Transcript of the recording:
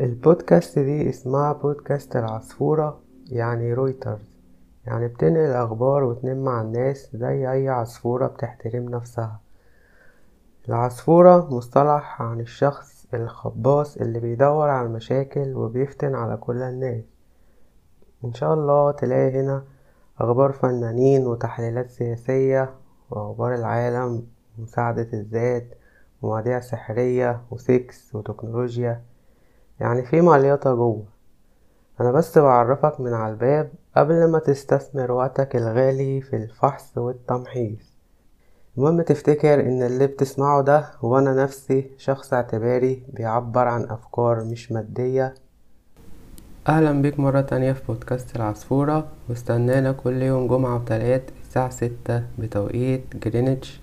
البودكاست دي اسمها بودكاست العصفورة يعني رويترز. يعني بتنقل الأخبار وتنم مع الناس زي أي عصفورة بتحترم نفسها. العصفورة مصطلح عن الشخص الخباص اللي بيدور على المشاكل وبيفتن على كل الناس. إن شاء الله تلاقي هنا أخبار فنانين وتحليلات سياسية وأخبار العالم ومساعدة الذات ومواضيع سحرية وسكس وتكنولوجيا. يعني في مليطة جوه. أنا بس بعرفك من على الباب قبل ما تستثمر وقتك الغالي في الفحص والتمحيص. المهم تفتكر إن اللي بتسمعه ده هو أنا نفسي شخص اعتباري بيعبر عن أفكار مش مادية. أهلا بيك مرة تانية في بودكاست العصفورة واستنانا كل يوم جمعة وتلات الساعة ستة بتوقيت جرينتش